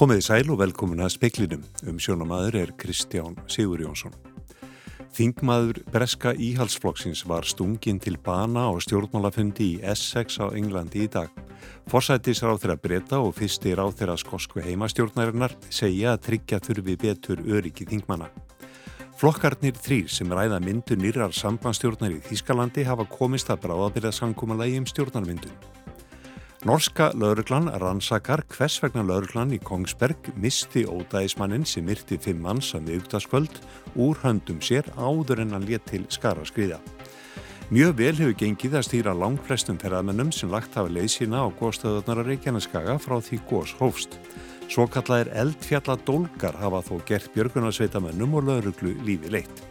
Komiði sæl og velkomin að speklinum. Um sjónamaður er Kristján Sigur Jónsson. Þingmaður Breska Íhalsflokksins var stungin til bana á stjórnmálafundi í Essex á Englandi í dag. Forsættis ráð þeirra breyta og fyrsti ráð þeirra skosku heimastjórnarinnar segja að tryggja þurfi betur öryggi þingmana. Flokkarnir þrýr sem ræða myndu nýrar sambandstjórnar í Þískalandi hafa komist að bráðabyrða sankumalagi um stjórnarmyndun. Norska lauruglan rannsakar hvers vegna lauruglan í Kongsberg misti ódæðismannin sem myrti fimm manns að miðugtaskvöld úr höndum sér áður en hann létt til skara skriða. Mjög vel hefur gengið að stýra langflestum ferðamennum sem lagt hafa leið sína á góðstöðunar að Reykjaneskaga frá því góðs hófst. Svo kallaðir eldfjalladólgar hafa þó gert björgunarsveitamennum og lauruglu lífi leitt.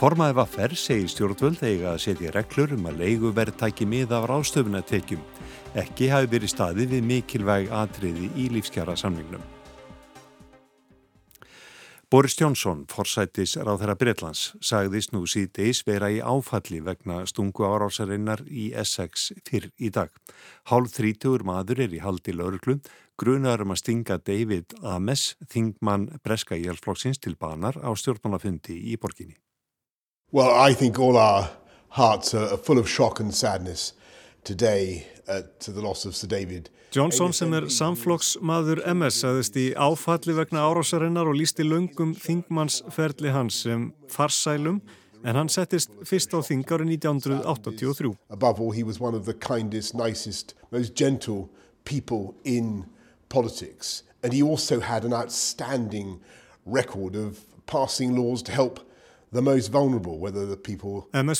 Formaði var ferð segir stjórnvöld eiga að setja reglur um að leiguverð tæki miða af rástöfunatekjum ekki hafi verið staði við mikilvæg atriði í lífskjara samningnum. Boris Jónsson, forsættis ráð þeirra Breitlands, sagðist nú síðdeis vera í áfalli vegna stungu árásarinnar í Essex fyrr í dag. Hálf þrítugur maður er í haldi lauruglu, grunar um að stinga David Ames, þingmann Breska Jálflokksins til banar á stjórnmálafundi í borginni. Well, I think all our hearts are full of shock and sadness today uh, to the loss of Sir David. Johnson sem er samflokksmaður MS aðeist í áfalli vegna árásarinnar og lísti lungum þingmannsferli hans sem farsælum en hann settist fyrst á þing árið 1983. Above all he was one of the kindest, nicest, most gentle people in politics and he also had an outstanding record of passing laws to help MS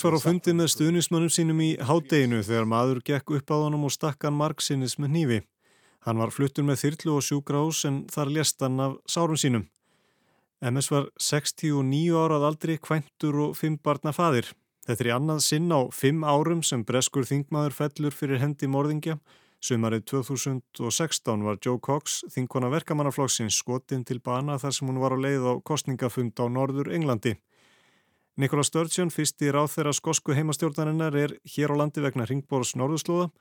var á fundi með stuðnismannum sínum í hádeginu þegar maður gekk upp á honum og stakkan margsinnis með nýfi. Hann var fluttur með þyrlu og sjúgrás en þar lest hann af sárum sínum. MS var 69 árað aldri, kvæntur og fimm barna fadir. Þetta er í annað sinn á fimm árum sem breskur þingmaður fellur fyrir hendi morðingja. Sumarið 2016 var Joe Cox, þingkona verkamannaflokksins, skotinn til bana þar sem hún var á leið á kostningafund á Norður Englandi. Nikola Sturgeon, fyrst í ráð þeirra skosku heimastjórnarinnar, er hér á landi vegna Ringborgs norðurslóða.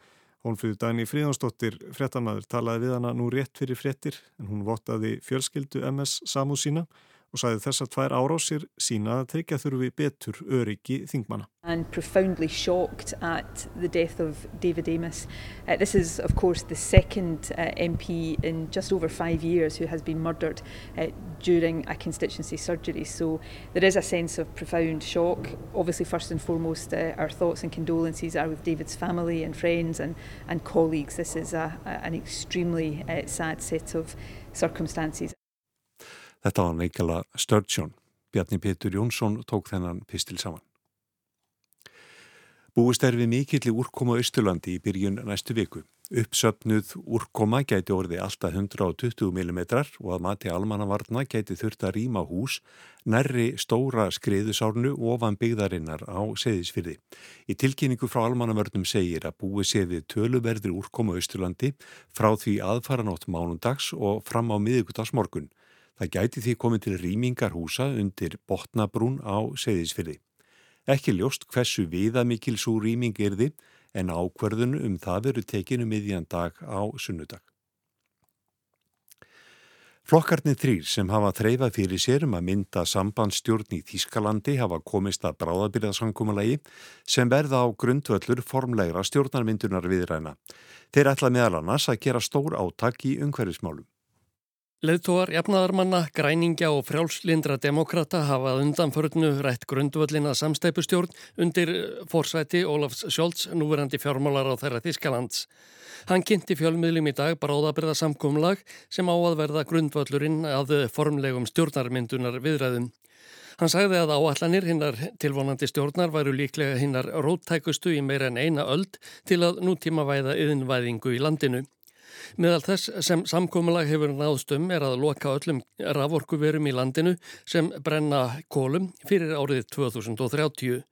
Hún fyrir daginn í fríðanstóttir fréttamaður talaði við hana nú rétt fyrir fréttir en hún vottaði fjölskyldu MS Samú sína og tvær árásir sína að tryggja þurfi betur öryggi þingmanna. And profoundly shocked at the death of David Amos. Uh, this is of course the second uh, MP in just over five years who has been murdered uh, during a constituency surgery. So there is a sense of profound shock. Obviously first and foremost uh, our thoughts and condolences are with David's family and friends and, and colleagues. This is a, a, an extremely uh, sad set of circumstances. Þetta var Nikola Sturgeon. Bjarni Petur Jónsson tók þennan pistil saman. Búist er við mikill í úrkoma Östurlandi í byrjun næstu viku. Uppsöpnuð úrkoma gæti orði alltaf 120 mm og að mati almannavarna gæti þurft að rýma hús nærri stóra skriðusárnu ofan byggðarinnar á seðisfyrði. Í tilkynningu frá almannavörnum segir að búið séði töluverðir úrkoma Östurlandi frá því aðfaranótt mánundags og fram á miðugudagsmorgun. Það gæti því komið til rýmingarhúsa undir botnabrún á segðisfyrði. Ekki ljóst hversu viðamikil svo rýming er þið en ákverðun um það veru tekinu miðjan dag á sunnudag. Flokkarnir þrýr sem hafa þreifað fyrir sér um að mynda sambandsstjórn í Þískalandi hafa komist að bráðabyrðasankumulagi sem verða á grundvöllur formlegra stjórnarmyndunar viðræna. Þeir ætla meðal annars að gera stór átak í umhverfismálum. Leðtóar, jafnaðarmanna, græningja og frjálslindra demokrata hafað undanförnu rætt grundvöllina samstæpustjórn undir fórsæti Ólafs Sjólds, núverandi fjármálar á þeirra Þískalands. Hann kynnti fjölmiðlum í dag bráðabriða samkumlag sem á að verða grundvöllurinn að formlegum stjórnarmyndunar viðræðum. Hann sagði að áallanir hinnar tilvonandi stjórnar væru líklega hinnar róttækustu í meira en eina öld til að nútíma væða yðinvæðingu í landinu. Meðal þess sem samkómulag hefur náðstum er að loka öllum raforkuverum í landinu sem brenna kólum fyrir árið 2030.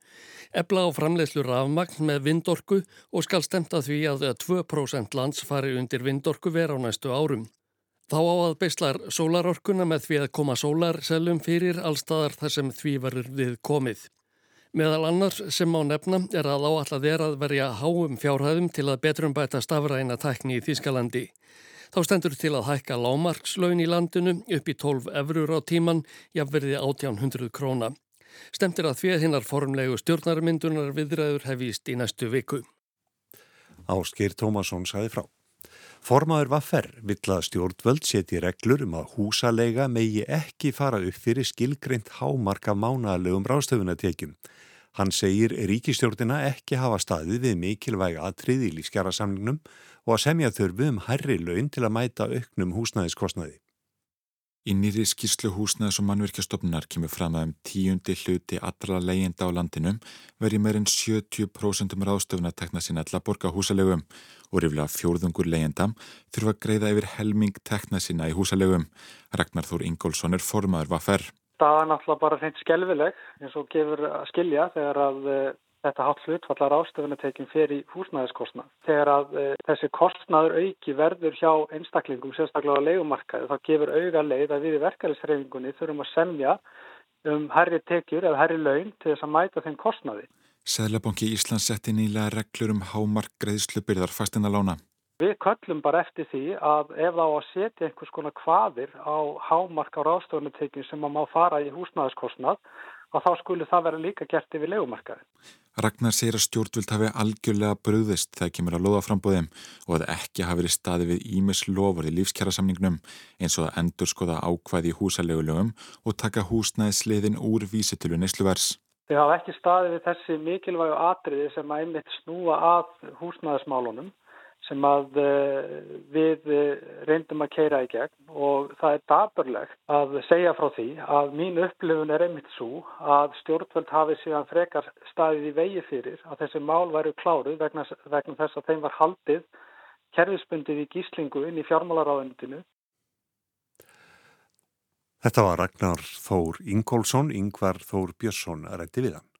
Ebla á framleiðslu rafmagn með vindorku og skal stemta því að 2% lands fari undir vindorku vera á næstu árum. Þá á að beislar sólarorkuna með því að koma sólarselum fyrir allstaðar þar sem því verður við komið. Meðal annars sem á nefna er að áallat er að verja háum fjárhæðum til að betrum bæta stafræna tækni í Þískalandi. Þá stendur til að hækka lámarkslaun í landinu upp í 12 eurur á tíman, jafnverði 1800 króna. Stemtir að því að hinnar formlegu stjórnarmyndunar viðræður hefist í næstu viku. Áskir Tómasson saði frá. Formaður Vaffer vill að stjórnvöld seti reglur um að húsalega megi ekki fara upp fyrir skilgreint hámarka mánalegum ráðstöfunatekjum. Hann segir ríkistjórnina ekki hafa staðið við mikilvæg atrið í lífskjara samningnum og að semja þurfu um hærri laun til að mæta auknum húsnæðiskostnaði. Í nýri skýrslu húsnaðs og mannverkjastofnunar kemur fram að um tíundi hluti allra leyenda á landinum veri meirinn 70% um ráðstöfnatekna sinna til að borga húsalegum og riflega fjórðungur leyendam þurfa að greiða yfir helming tekna sinna í húsalegum. Ragnar Þór Ingólfsson er formaður hvað fer. Það er náttúrulega bara hreint skelvileg eins og gefur að skilja þegar að eh, þetta hátt hlutfallar ástöfunatekin fyrir húsnæðiskostnað. Þegar að e, þessi kostnaður auki verður hjá einstaklingum, sérstaklega á leikumarkaði, þá gefur auga leið að við í verkefælisreifingunni þurfum að semja um herri tekjur eða herri laun til þess að mæta þeim kostnaði. Sæðlabanki Íslands setti nýlega reglur um hámark greiðslu byrðar fastina lána. Við köllum bara eftir því að ef þá að setja einhvers konar kvaðir á hámark á ráðstofunatekjum sem að má fara í húsnæðiskostnað að þá skulle það vera líka gert yfir legumarkaði. Ragnar segir að stjórnvöld hafi algjörlega bröðist þegar kemur að loða frambóðum og að ekki hafi verið staði við ímis lofur í lífskjærasamningnum eins og að endur skoða ákvæði í húsalegulögum og taka húsnæðisliðin úr vísitölu nesluvers. Þau hafa ekki staði við þessi mikilvægu atriði sem að einmitt snúa að húsnæðismálunum sem að eh, við eh, reyndum að keira í gegn og það er daburlegt að segja frá því að mín upplifun er einmitt svo að stjórnvöld hafi síðan frekar staðið í vegi fyrir að þessi mál væru kláruð vegna, vegna þess að þeim var haldið kerfisbundið í gíslingu inn í fjármálaráðunitinu. Þetta var Ragnar Þór Ingólfsson, Yngvar Þór Björnsson að rætti við hann.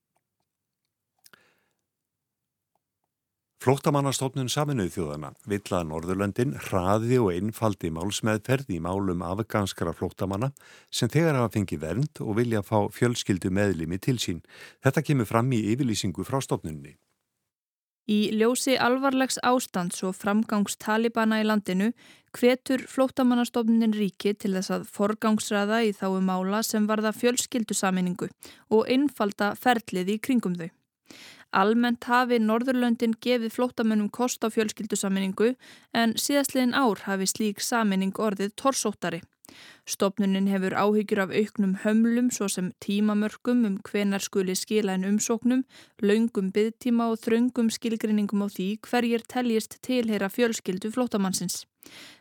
Flóttamannastofnun saminuð þjóðana vill að Norðurlöndin hraði og einfaldi málsmeðferð í málum afganskara flóttamanna sem þegar hafa fengið vernd og vilja fá fjölskyldu meðlimi til sín. Þetta kemur fram í yfirlýsingu frá stofnunni. Í ljósi alvarlegs ástands og framgangs talibana í landinu hvetur flóttamannastofnunin ríki til þess að forgangsraða í þáu mála sem varða fjölskyldu saminningu og einfalda ferlið í kringum þau. Almennt hafi Norðurlöndin gefið flótamönnum kost á fjölskyldusaminningu en síðastliðin ár hafi slík saminning orðið torsóttari. Stopnunin hefur áhyggjur af auknum hömlum svo sem tímamörkum um hvenar skuli skila en umsóknum, laungum byggtíma og þröngum skilgrinningum á því hverjir teljist tilheyra fjölskyldu flótamannsins.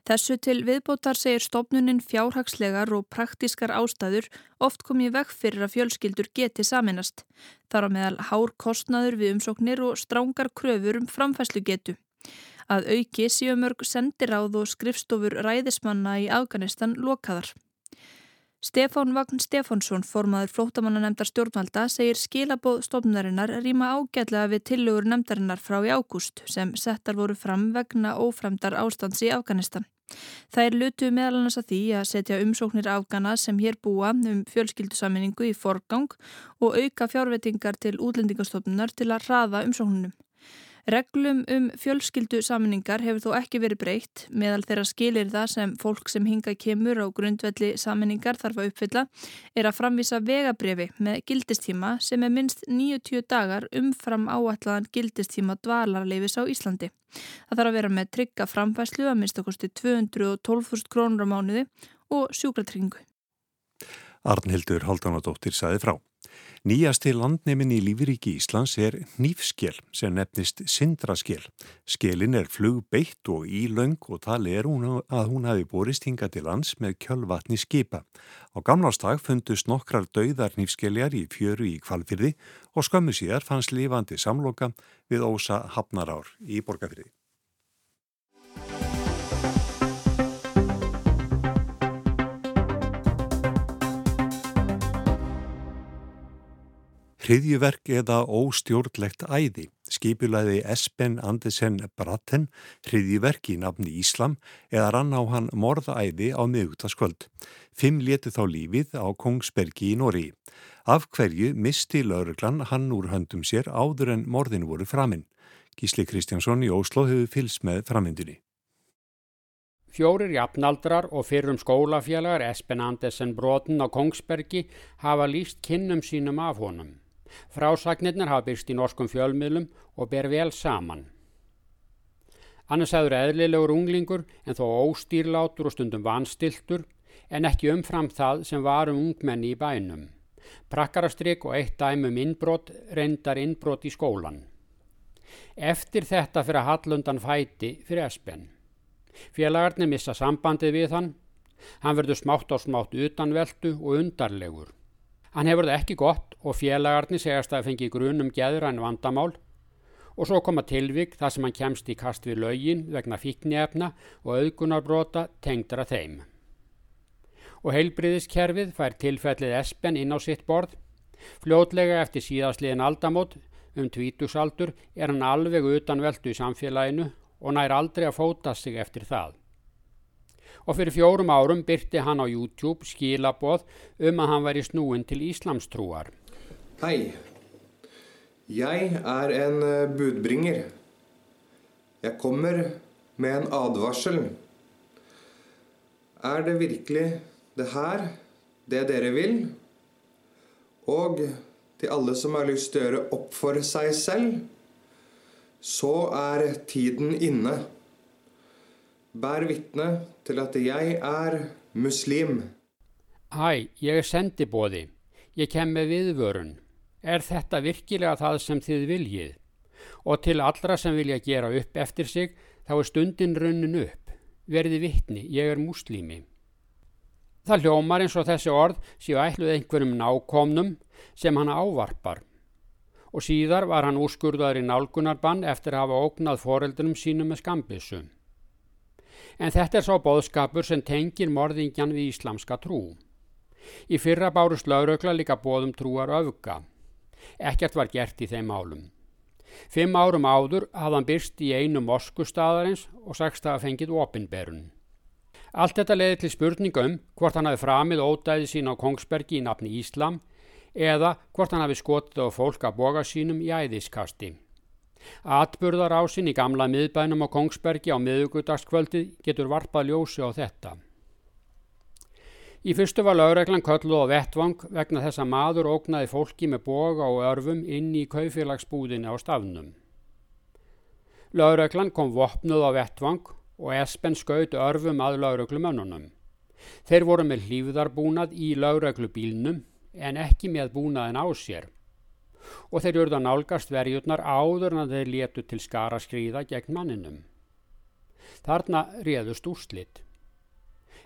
Þessu til viðbótar segir stopnunin fjárhagslegar og praktískar ástæður oft komið vekk fyrir að fjölskyldur geti saminast. Þar á meðal hár kostnaður við umsóknir og strángar kröfur um framfæslu getu. Að auki séu mörg sendiráð og skrifstofur ræðismanna í Afganistan lokaðar. Stefán Vagn Stefánsson, formaður flótamannanemndar stjórnvalda, segir skilabóð stofnarinnar rýma ágætlega við tillögur nemdarinnar frá í ágúst sem settar voru fram vegna óframdar ástands í Afganistan. Það er lutu meðal annars að því að setja umsóknir afgana sem hér búa um fjölskyldusaminningu í forgang og auka fjárvetingar til útlendingastofnunar til að hraða umsóknunum. Reglum um fjölskyldu saminningar hefur þó ekki verið breytt meðal þeirra skilir það sem fólk sem hinga kemur á grundvelli saminningar þarf að uppfylla er að framvisa vegabriði með gildistíma sem er minst 90 dagar umfram áallan gildistíma dvalarleifis á Íslandi. Það þarf að vera með trygga framfæslu að minnst okkurstu 212.000 krónur á mánuði og sjúkratryggingu. Arnhildur Haldanadóttir saði frá. Nýjasti landneimin í lífiríki Íslands er nýfskél sem nefnist sindraskél. Skélin er flugbeitt og ílaung og tali er hún að hún hafi borist hinga til lands með kjölvatni skipa. Á gamlástag fundust nokkrar dauðar nýfskeljar í fjöru í kvalfyrði og skömmu síðar fannst lifandi samloka við ósa hafnarár í borgarfyrði. Hriðjuverk eða óstjórnlegt æði. skipulaði Espen Andersen Bratten hriðiverk í nafni Íslam eða rann á hann morðæði á miðugtaskvöld. Fimm letu þá lífið á Kongsbergi í Nóri. Af hverju misti lauruglan hann úr höndum sér áður en morðin voru framinn. Gísli Kristjánsson í Óslo hefur fylst með framindinni. Fjórir jafnaldrar og fyrrum skólafélagar Espen Andersen Bróten á Kongsbergi hafa líst kinnum sínum af honum. Frásagnirnar hafa byrst í norskum fjölmiðlum og ber vel saman. Annars hefur eðlilegur unglingur en þó óstýrlátur og stundum vanstiltur en ekki umfram það sem varum ungmenni í bænum. Prakkarastrygg og eitt dæmum innbrott reyndar innbrott í skólan. Eftir þetta fyrir að hallundan fæti fyrir Espen. Félagarnir missa sambandið við hann. Hann verður smátt á smátt utanveldu og undarlegur. Hann hefur það ekki gott og félagarnir segast að fengi grunum geðræn vandamál og svo koma tilvík þar sem hann kemst í kast við laugin vegna fíknjefna og auðgunarbrota tengdra þeim. Og heilbriðiskerfið fær tilfellið Espen inn á sitt borð. Fljótlega eftir síðastliðin aldamót um tvítusaldur er hann alveg utanveldu í samfélaginu og nær aldrei að fóta sig eftir það. Og fyrir fjórum árum byrti hann á YouTube skilaboð um að hann væri snúin til Íslamstrúar. Hei, jeg er en eh, budbringer. Jeg kommer med en advarsel. Er det virkelig det her, det dere vil? Og til alle som har lyst til å gjøre opp for seg selv, så er tiden inne. Bær vitne til at jeg er muslim. Hæ, ég er sendibóði. Ég kem með viðvörun. Er þetta virkilega það sem þið viljið? Og til allra sem vilja gera upp eftir sig, þá er stundin runnin upp. Verði vittni, ég er muslimi. Það hljómar eins og þessi orð séu ætluð einhverjum nákomnum sem hann ávarpar og síðar var hann úrskurðaður í nálgunarbann eftir að hafa ógnað foreldunum sínum með skambissu. En þetta er sá boðskapur sem tengir morðingjan við íslamska trú. Í fyrra bárust laurökla líka bóðum trúar öfga. Ekkert var gert í þeim álum. Fimm árum áður hafði hann byrst í einu moskustadarins og sagst að fengið opinberun. Allt þetta leiði til spurningum hvort hann hafi framið ódæði sín á Kongsbergi í nafni Íslam eða hvort hann hafi skotið á fólk að boga sínum í æðiskasti. Atburðarásinn í gamla miðbænum á Kongsbergi á miðugudagskvöldi getur varpað ljósi á þetta. Í fyrstu var lögreglan kölluð á vettvang vegna þess að maður ógnaði fólki með boga og örfum inn í kaufélagsbúðinni á stafnum. Lögreglan kom vopnuð á vettvang og Espen skaut örfum að lögreglumönnunum. Þeir voru með hlýfðarbúnað í lögreglubílnum en ekki með búnaðin á sér og þeir urða nálgast verjurnar áður en þeir letu til skara skrýða gegn manninum. Þarna réðust úrslitt.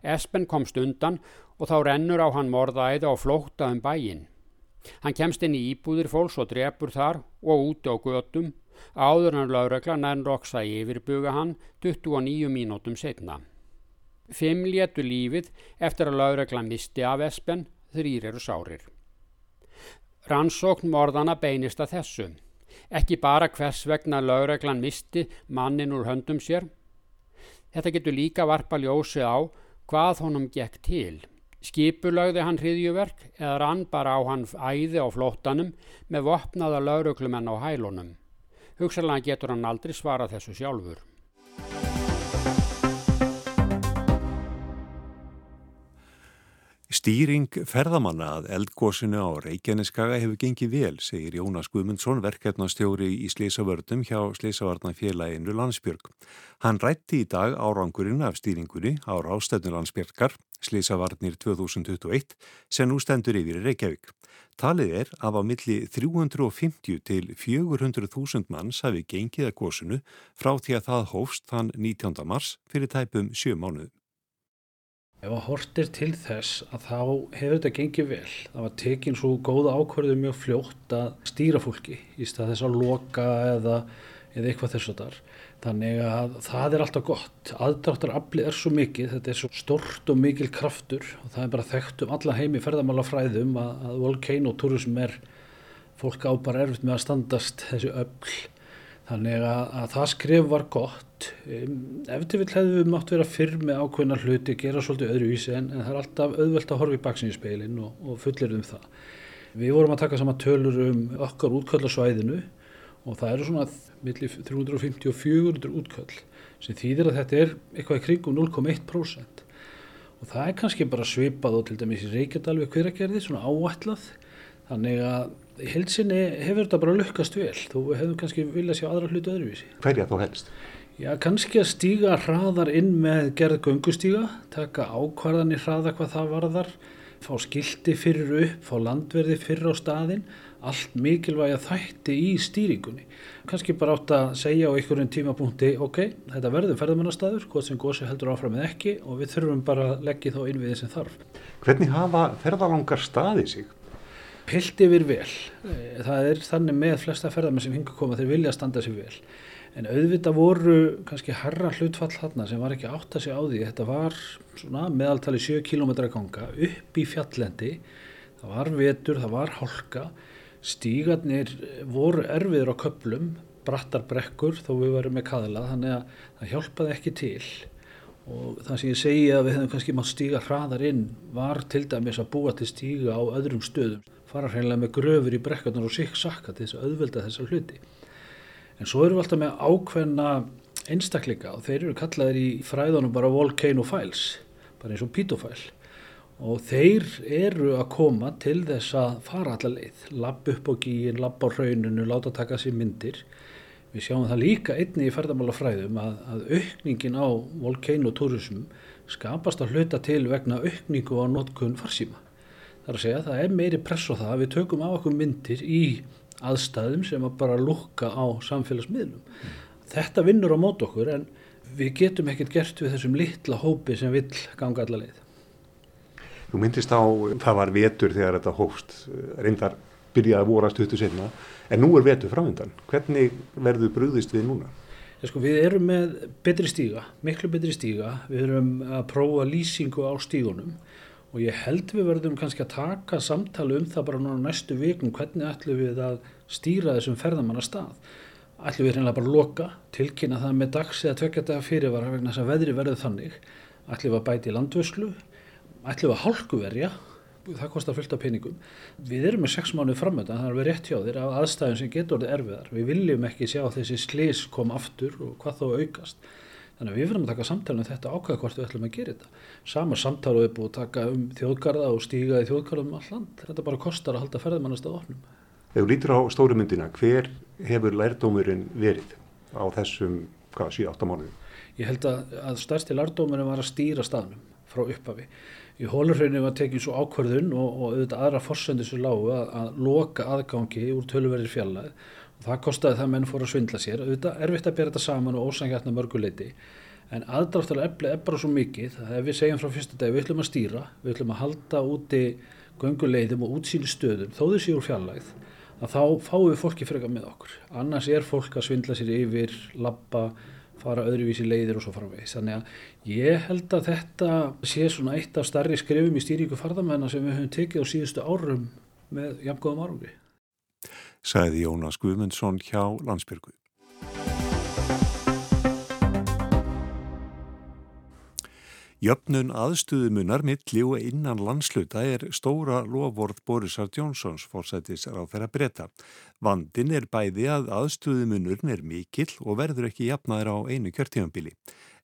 Espen komst undan og þá rennur á hann morðæði á flótta um bæin. Hann kemst inn í íbúðir fólks og drefur þar og úti á götum áður en laurökla nærnroksa yfirbuga hann 29 mínútum setna. Fimm létu lífið eftir að laurökla misti af Espen þrýr eru sárir. Rannsókn morðana beinist að þessu. Ekki bara hvers vegna lögreglan misti mannin úr höndum sér. Þetta getur líka varpa ljósi á hvað honum gekk til. Skipulagði hann hriðjuverk eða rann bara á hann æði á flóttanum með vopnaða lauruglumenn á hælunum. Hugsalega getur hann aldrei svara þessu sjálfur. Stýring ferðamanna að eldgósinu á Reykjaneskaga hefur gengið vel, segir Jónas Guðmundsson, verkefnastjóri í Sleisavarnum hjá Sleisavarnafélaginu Landsbjörg. Hann rætti í dag árangurinn af stýringunni á rástefnu Landsbjörgar, Sleisavarnir 2021, sem nú stendur yfir Reykjavík. Talið er að á milli 350 til 400.000 manns hafi gengið að gósinu frá því að það hófst þann 19. mars fyrir tæpum sjö mánuðum. Ef að hortir til þess að þá hefur þetta gengið vel. Það var tekin svo góða ákvörðu mjög fljótt að stýra fólki í stað þess að loka eða, eða eitthvað þess að þar. Þannig að það er alltaf gott. Aðdráttarafli er svo mikið, þetta er svo stort og mikil kraftur og það er bara þekkt um alla heimi ferðamála fræðum að, að volcano turism er fólk á bara erfitt með að standast þessi öll Þannig að, að það skrif var gott. Ef til vil hefðu við mátt vera fyrr með ákveðna hluti, gera svolítið öðruvísi en, en það er alltaf auðvelt að horfa í baksinnspeilin og, og fullir um það. Við vorum að taka sama tölur um okkar útköll á svæðinu og það eru svona millir 350 og 400 útköll sem þýðir að þetta er eitthvað í kringum 0,1% og það er kannski bara svipað og til dæmis í Reykjadalvi hveragerði, svona áætlað þannig að í helsinni hefur þetta bara lukkast vel þú hefur kannski viljað sjá aðra hlutu öðruvísi Hverja þá helst? Já, kannski að stíga hraðar inn með gerð göngustíga, taka ákvarðanir hraða hvað það varðar fá skildi fyrir upp, fá landverði fyrir á staðin, allt mikilvæg að þætti í stýringunni kannski bara átt að segja á einhverjum tímapunkti ok, þetta verður ferðamannastæður hvort sem gósi heldur áfram eða ekki og við þurfum bara að leggja þá inn við þessum þarf Hvernig hafa ferðalangar staðið sig? Pilt yfir vel. Eh, það er þannig með flesta ferðarmenn sem hinga koma þeir vilja standa sér vel. En auðvitað voru kannski herra hlutfall þarna sem var ekki átt að segja á því. Þetta var svona meðaltali 7 km ganga upp í fjallendi. Það var vetur, það var hálka. Stígarnir voru erfiður á köplum, brattar brekkur þó við varum með kaðla þannig að það hjálpaði ekki til. Og það sem ég segi að við hefum kannski mátt stíga hraðar inn var til dæmis að búa til stíga á öðrum stöðum fara hreinlega með gröfur í brekkarnar og sikk sakka til þess að auðvelda þessar hluti. En svo erum við alltaf með ákveðna einstakleika og þeir eru kallaðir í fræðunum bara volcano files, bara eins og pítofæl. Og þeir eru að koma til þess að fara allar leið, lapp upp á gíin, lapp á rauninu, láta taka sér myndir. Við sjáum það líka einni í ferðamálafræðum að, að aukningin á volcano turism skapast að hluta til vegna aukningu á notkun farsíma. Það er að segja að það er meiri press á það að við tökum á okkur myndir í aðstæðum sem að bara lukka á samfélagsmiðlum. Mm. Þetta vinnur á mót okkur en við getum ekkert gert við þessum litla hópi sem vill ganga alla leið. Þú myndist á, það var vetur þegar þetta hófst, reyndar byrjaði að vorast höftu senna, en nú er vetur framöndan. Hvernig verður brúðist við núna? Ja, sko, við erum með betri stíga, miklu betri stíga, við erum að prófa lýsingu á stígunum og ég held við verðum kannski að taka samtali um það bara núna næstu vikum hvernig ætlum við að stýra þessum ferðamanna stað. Ætlum við reynilega bara að loka, tilkynna það með dags eða tveggjadaga fyrirvara vegna þess að veðri verður þannig. Ætlum við að bæti landvöslu, ætlum við að hálkuverja, það kostar fullt af peningum. Við erum með sex mánuð framöndan, það er verið rétt hjá þér af aðstæðum sem getur orðið erfiðar. Við viljum ekki sjá þessi slis kom aftur og hvað þó aukast. Þannig að við verðum að taka samtala um þetta ákvæða hvort við ætlum að gera þetta. Sama samtala við búum að taka um þjóðgarða og stíga í þjóðgarðum um all land. Þetta bara kostar að halda ferðamannast að ofnum. Þegar þú lítir á stóru myndina, hver hefur lærdómurinn verið á þessum 7-8 mánuðum? Ég held að, að stærsti lærdómurinn var að stýra staðnum frá upphafi. Í hólurhrauninu var tekið svo ákverðun og, og auðvitað aðra fórsöndu svo lágu að, að loka aðgangi úr töluverðir fjallað Það kostiði það að menn fór að svindla sér. Auðvitað erfitt að bera þetta saman og ósangjartna mörguleiti en aðdráttulega efli er bara svo mikið að ef við segjum frá fyrsta dag við ætlum að stýra, við ætlum að halda úti gönguleiðum og útsýni stöðum þó séu úr fjallægð að þá fáum við fólki freka með okkur. Annars er fólk að svindla sér yfir, lappa, fara öðruvísi leiðir og svo framvegis. Þannig að ég held að þetta sé svona eitt af starri skrifum í stýringu farðamennar sem við höfum tekið á síðustu árum með jafngóðum árungi sagði Jónas Guðmundsson hjá Landsbyrgu. Jöfnun aðstuðumunar milli og innan landsluta er stóra lofvorð Borisar Jónsons fórsættis á þeirra breyta. Vandin er bæði að aðstuðumunurn er mikill og verður ekki jafnaður á einu kjörtímanbili.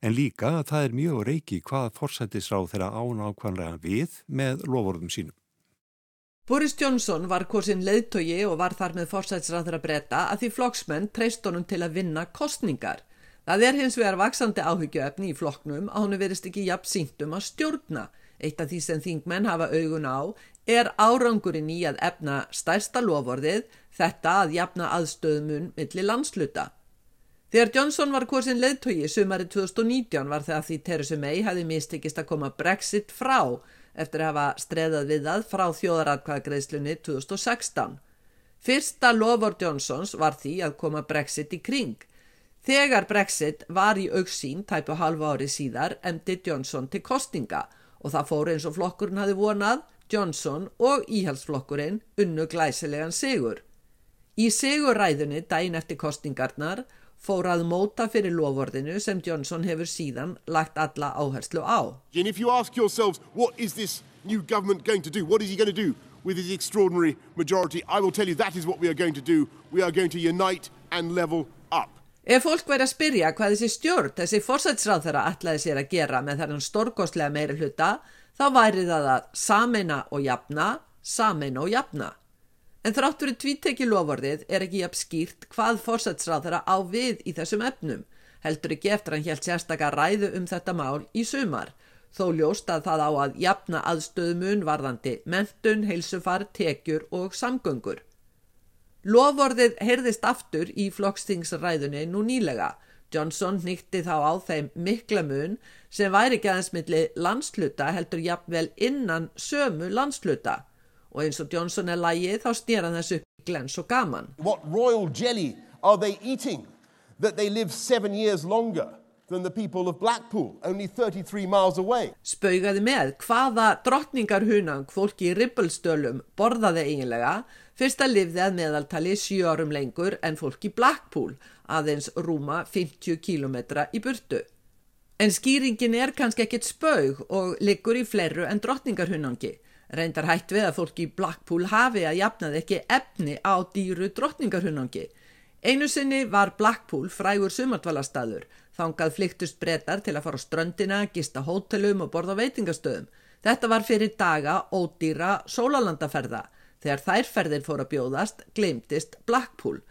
En líka að það er mjög reiki hvað fórsættis á þeirra ánákvanlega við með lofvorðum sínum. Boris Johnson var hvorsin leiðtogi og var þar með fórsætsræður að breyta að því flokksmenn treyst honum til að vinna kostningar. Það er hins vegar vaksandi áhyggjöfni í flokknum að honu verist ekki jafn síntum að stjórna. Eitt af því sem þingmenn hafa augun á er árangurinn í að efna stærsta lovorðið þetta að jafna aðstöðumun millir landsluta. Þegar Johnson var hvorsin leiðtogi sumari 2019 var það því Theresa May hafi mistekist að koma Brexit frá eftir að hafa streðað við það frá þjóðaratkvæðagreðslunni 2016. Fyrsta lofur Johnsons var því að koma Brexit í kring. Þegar Brexit var í auksín tæpu halva ári síðar emdi Johnson til kostinga og það fór eins og flokkurinn hafi vonað, Johnson og íhalsflokkurinn unnu glæsilegan sigur. Í sigurræðunni dæin eftir kostingarnar fór að móta fyrir lofordinu sem Johnson hefur síðan lagt alla áherslu á. And if you ask yourselves, what is this new government going to do? What is he going to do with his extraordinary majority? I will tell you that is what we are going to do. We are going to unite and level up. Ef fólk væri að spyrja hvað þessi stjórn, þessi fórsætsráð þeirra ætlaði sér að gera með þennan stórkostlega meiri hluta, þá væri það að sameina og jafna, sameina og jafna. En þrátt fyrir tvíteki lofordið er ekki jafn skýrt hvað fórsætsráð þeirra á við í þessum efnum, heldur ekki eftir hann helt sérstakar ræðu um þetta mál í sumar þó ljóst að það á að jafna aðstöðumun varðandi mentun, heilsufar, tekjur og samgöngur. Lovorðið heyrðist aftur í flokkstingsræðunni nú nýlega. Johnson nýtti þá á þeim mikla mun sem væri ekki aðeins milli landsluta heldur jafnvel innan sömu landsluta og eins og Johnson er lægið þá stýra þessu glens og gaman. What royal jelly are they eating that they live seven years longer? than the people of Blackpool, only 33 miles away. Spaugaði með hvaða drottningarhunang fólki í Rippelstölum borðaði eiginlega fyrst að livði að meðaltali sjörum lengur en fólki Blackpool, aðeins rúma 50 kilometra í burtu. En skýringin er kannski ekkit spaug og liggur í flerru en drottningarhunangi. Reyndar hætt við að fólki í Blackpool hafi að jafnaði ekki efni á dýru drottningarhunangi. Einu sinni var Blackpool frægur sumartvalastadur Þangað flyktust brettar til að fara á ströndina, gista hótelum og borða veitingastöðum. Þetta var fyrir daga ódýra sólalandaferða. Þegar þærferðir fóru að bjóðast, glemtist Blackpool.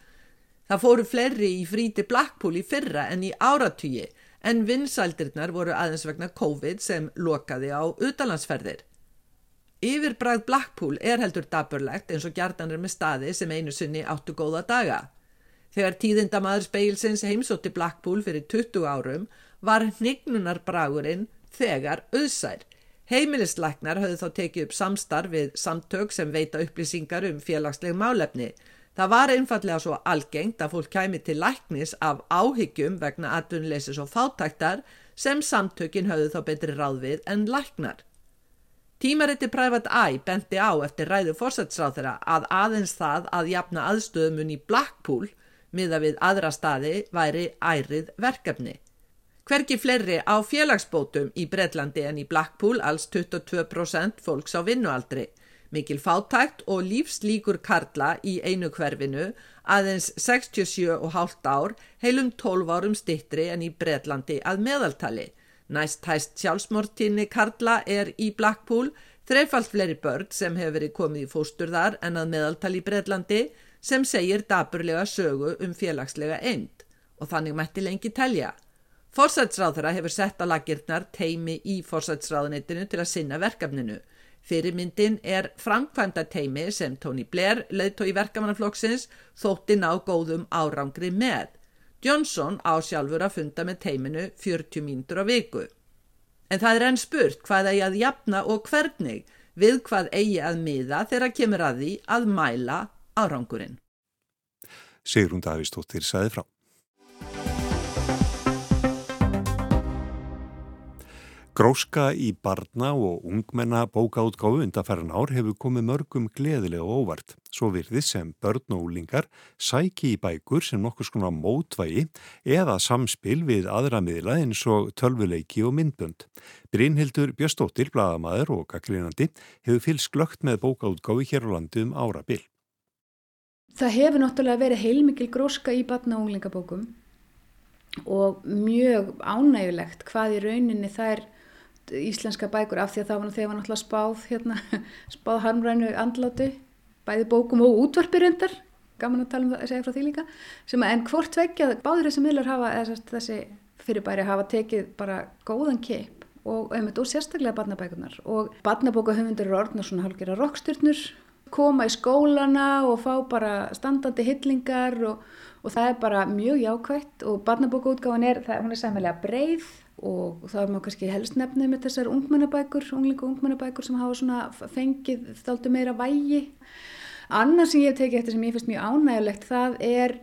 Það fóru fleiri í fríti Blackpool í fyrra en í áratugi en vinsældirnar voru aðeins vegna COVID sem lokaði á utanlandsferðir. Yfirbræð Blackpool er heldur daburlegt eins og gjartanir með staði sem einu sunni áttu góða daga. Þegar tíðindamaður speilsins heimsótti Blackpool fyrir 20 árum var hnignunarbragurinn þegar auðsær. Heimilisleiknar höfðu þá tekið upp samstarf við samtök sem veita upplýsingar um félagsleg málefni. Það var einfallega svo algengt að fólk kæmi til læknis af áhyggjum vegna atvinnleysis og fátæktar sem samtökin höfðu þá betri ráð við en læknar. Tímariti Private Eye benti á eftir ræðu fórsætsráð þeirra að aðeins það að jafna aðstöðumun í Blackpool miða við aðra staði væri ærið verkefni. Hverki fleiri á félagsbótum í Breitlandi en í Blackpool alls 22% fólks á vinnualdri. Mikil fátækt og lífslíkur karla í einu hverfinu aðeins 67,5 ár heilum 12 árum stittri en í Breitlandi að meðaltali. Næst hæst sjálfsmortinni karla er í Blackpool, þreifalt fleiri börn sem hefur verið komið í fóstur þar en að meðaltali í Breitlandi sem segir daburlega sögu um félagslega eind og þannig mætti lengi telja. Forsætsráðara hefur sett á lagirnar teimi í forsætsráðunitinu til að sinna verkefninu. Fyrirmyndin er framkvæmda teimi sem Tony Blair, leiðtó í verkamannaflokksins, þótti ná góðum árangri með. Johnson á sjálfur að funda með teiminu 40 mínútur á viku. En það er enn spurt hvað eigi að jafna og hvernig við hvað eigi að miða þegar kemur að því að mæla árangurinn. Sigrun Davísdóttir sæði frá. Gróska í barna og ungmenna bókaútgáfu undanferðan ár hefur komið mörgum gleðilega óvart. Svo virðið sem börn og úlingar sæki í bækur sem nokkur skona mótvægi eða samspil við aðra miðla eins og tölvuleiki og myndbönd. Brynhildur Björnstóttir, bladamæður og gaggrinandi hefur fylst glögt með bókaútgáfi hér á landu um ára bil. Það hefur náttúrulega verið heilmikil gróska í batna og unglingabókum og mjög ánægulegt hvað í rauninni þær íslenska bækur af því að það var þegar náttúrulega spáð hérna, spáð harmrænu andlátu bæði bókum og útvarpirindar gaman að tala um það, segja frá því líka sem að enn hvort vekja, báður þessi miðlar hafa þessi fyrirbæri hafa tekið bara góðan keip og, og sérstaklega barnabækunar og barnabókahöfundur eru orðna svona halgjara rokkstyrnur koma í skólana og fá bara standandi hillingar og, og það er bara mjög jákvægt og barnabókaútgáðan er, það, hún er sæmilega breið og þá er maður kannski helst nefnið með þessar ungmennabækur, unglingu ungmennabækur sem hafa svona fengið þáltu meira vægi. Annars sem ég hef tekið eftir sem ég finnst mjög ánægilegt það er,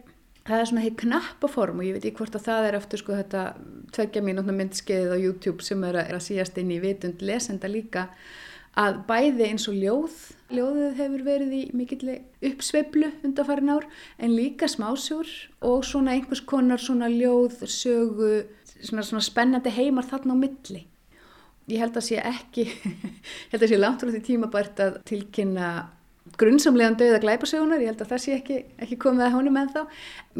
það er svona heið knappaform og ég veit ekki hvort að það er eftir sko þetta tveggja mínútna myndskeiðið á YouTube sem er að, er að síast inn í vitund lesenda líka að bæði eins og ljóð, ljóðið hefur verið í mikill uppsveiflu undanfarin ár en líka smásjór og svona einhvers konar svona ljóð, sögu, svona, svona spennandi heimar þarna á milli. Ég held að sé ekki, held að sé langt frá því tímabært að tilkynna grunnsamlegan döða glæpasögunar, ég held að það sé ekki, ekki komið að honum en þá.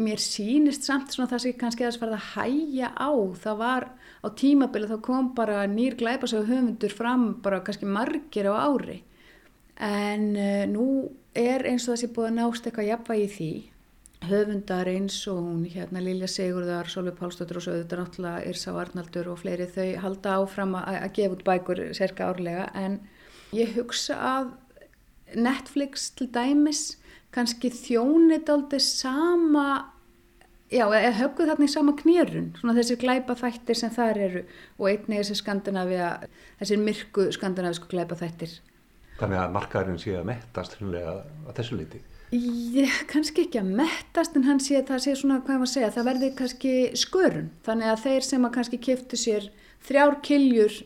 Mér sínist samt svona það sé kannski að það farið að hæja á, það var á tímabili þá kom bara nýr glæpasögu höfundur fram bara kannski margir á ári en uh, nú er eins og það sé búið að nást eitthvað jafnvægi því höfundar eins og hún hérna Lilja Sigurðar, Solveig Pálsdóttur og svo auðvitað náttúrulega Irsa Arnaldur og fleiri þau halda áfram að, að gefa út bækur sérka árlega. En ég hugsa að Netflix til dæmis kannski þjónit aldrei sama já, eða höfguð þarna í sama knýrun svona þessir glæpa þættir sem þar eru og einnig þessi skandinavia þessir myrku skandinavisku glæpa þættir Þannig að markaðurinn sé að mettast hlunlega að þessu liti Já, kannski ekki að mettast en hann sé að það sé svona, hvað ég maður segja, það verði kannski skörun, þannig að þeir sem að kannski kiftu sér þrjár kiljur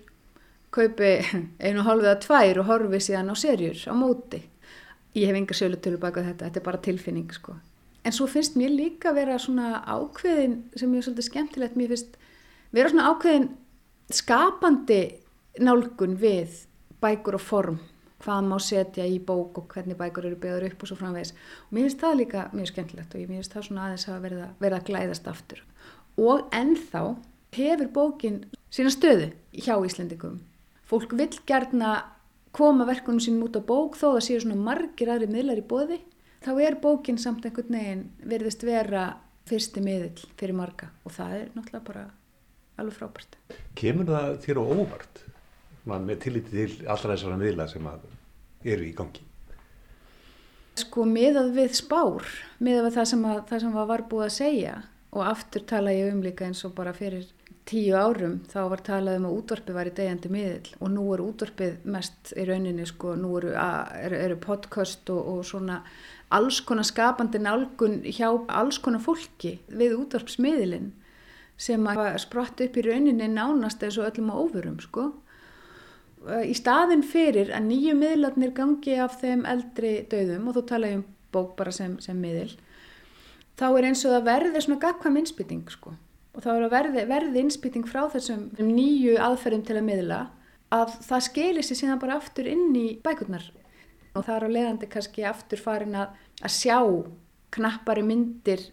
kaupi einu hálfið að tvær og horfi síðan á serjur á móti. Ég hef enga sjölutölu baka þetta, þetta er bara tilfinning sko. En svo finnst mér líka vera svona ákveðin sem er svolítið skemmtilegt, mér finnst vera svona ákveðin skapandi nálgun við bækur og form, hvað má setja í bók og hvernig bækur eru byggður upp og svo framvegis. Og mér finnst það líka mjög skemmtilegt og mér finnst það svona aðeins að verða, verða að glæðast aftur. Og ennþá hefur bókin sína stöðu hjá Íslendikum fólk vil gerna koma verkunum sínum út á bók þó það séu svona margir aðri miðlar í bóði þá er bókin samt einhvern veginn verðist vera fyrsti miðl fyrir marga og það er náttúrulega bara alveg frábært. Kemur það þér á óvart með tilliti til allra þessara miðla sem eru í gangi? Sko miðað við spár, miðað við það sem, að, það sem var búið að segja og aftur tala ég um líka eins og bara fyrir tíu árum þá var talað um að útvarpið var í degjandi miðil og nú er útvarpið mest í rauninni sko, nú eru, eru, eru podcast og, og svona alls konar skapandi nálgun hjá alls konar fólki við útvarpsmiðilinn sem að spratt upp í rauninni nánast eins og öllum á ofurum sko. Í staðin fyrir að nýju miðlarnir gangi af þeim eldri döðum og þú tala um bók bara sem, sem miðil þá er eins og það verði svona gagkvæm innspýting sko. Og þá er að verði, verði innspýting frá þessum nýju aðferðum til að miðla að það skelir sér síðan bara aftur inn í bækurnar. Og það er á leðandi kannski aftur farin að, að sjá knappari myndir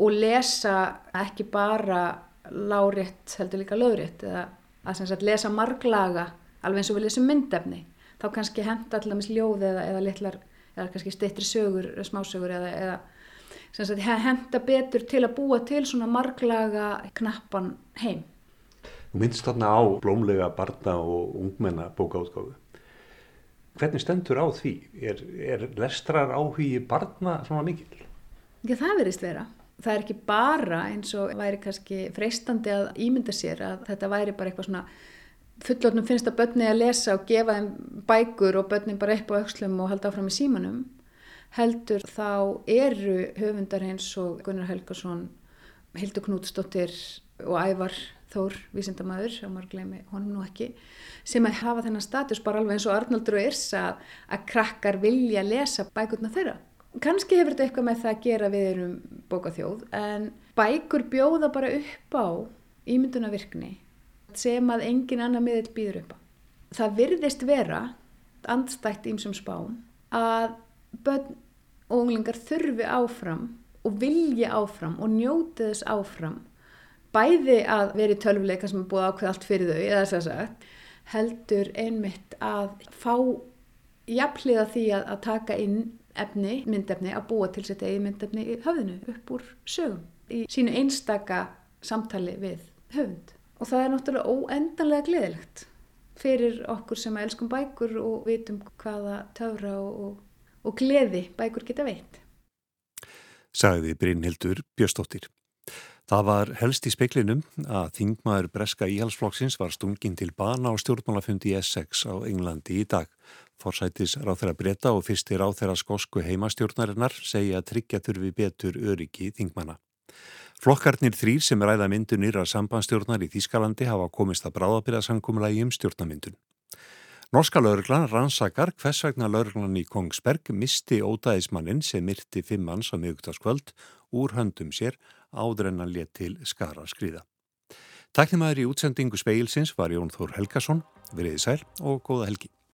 og lesa ekki bara lárétt heldur líka löðrétt eða að sagt, lesa marglaga alveg eins og við lesum myndefni þá kannski henda allaveg ljóð eða, eða litlar eða kannski stittri sögur, smásögur eða, eða sagt, henda betur til að búa til svona marglaga knappan heim. Þú myndist þarna á blómlega barna og ungmenna bókaútgáfu. Hvernig stendur á því? Er, er lestrar áhugi barna svona mikil? Ekki það verist vera. Það er ekki bara eins og væri kannski freistandi að ímynda sér að þetta væri bara eitthvað svona fullotnum finnst að börni að lesa og gefa þeim bækur og börnin bara upp á aukslum og halda áfram í símanum heldur þá eru höfundar eins og Gunnar Helgarsson, Hildur Knútsdóttir og Ævar Þór, vísindamæður, sem maður gleymi honum nú ekki, sem að hafa þennan status bara alveg eins og Arnaldur og Irsa að krakkar vilja lesa bækurna þeirra. Kanski hefur þetta eitthvað með það að gera við erum bókaþjóð en bækur bjóða bara upp á ímyndunavirkni sem að engin annar miðil býður upp á. Það virðist vera andstætt ímsum spám að börn og unglingar þurfi áfram og vilji áfram og njóti þess áfram bæði að veri tölvleika sem er búið ákveð allt fyrir þau eða þess að heldur einmitt að fá jafnliða því að, að taka inn efni, myndefni, að búa til sitt eigi myndefni í höfðinu upp úr sögum í sínu einstaka samtali við höfund og það er náttúrulega óendanlega gleðilegt fyrir okkur sem elskum bækur og vitum hvaða töfra og og gleði bækur geta veitt. Sagði Brynhildur Björstóttir. Það var helst í speiklinum að þingmaður Breska Íhalsflokksins var stungin til bana á stjórnmálafundi í Essex á Englandi í dag. Forsætis ráð þeirra breyta og fyrstir ráð þeirra skosku heimastjórnarinnar segja að tryggja þurfi betur öryggi þingmana. Flokkarnir þrýr sem ræða myndunir að sambandstjórnar í Þískalandi hafa komist að bráðabyrðasankumulagi um stjórnamyndun. Norska lauruglan rannsakar hvers vegna lauruglan í Kongsberg misti ódæðismannin sem myrti fimm manns á miðugtaskvöld úr höndum sér áður en hann let til skara skriða. Takknum aður í útsendingu speilsins var Jón Þór Helgason, veriði sæl og góða helgi.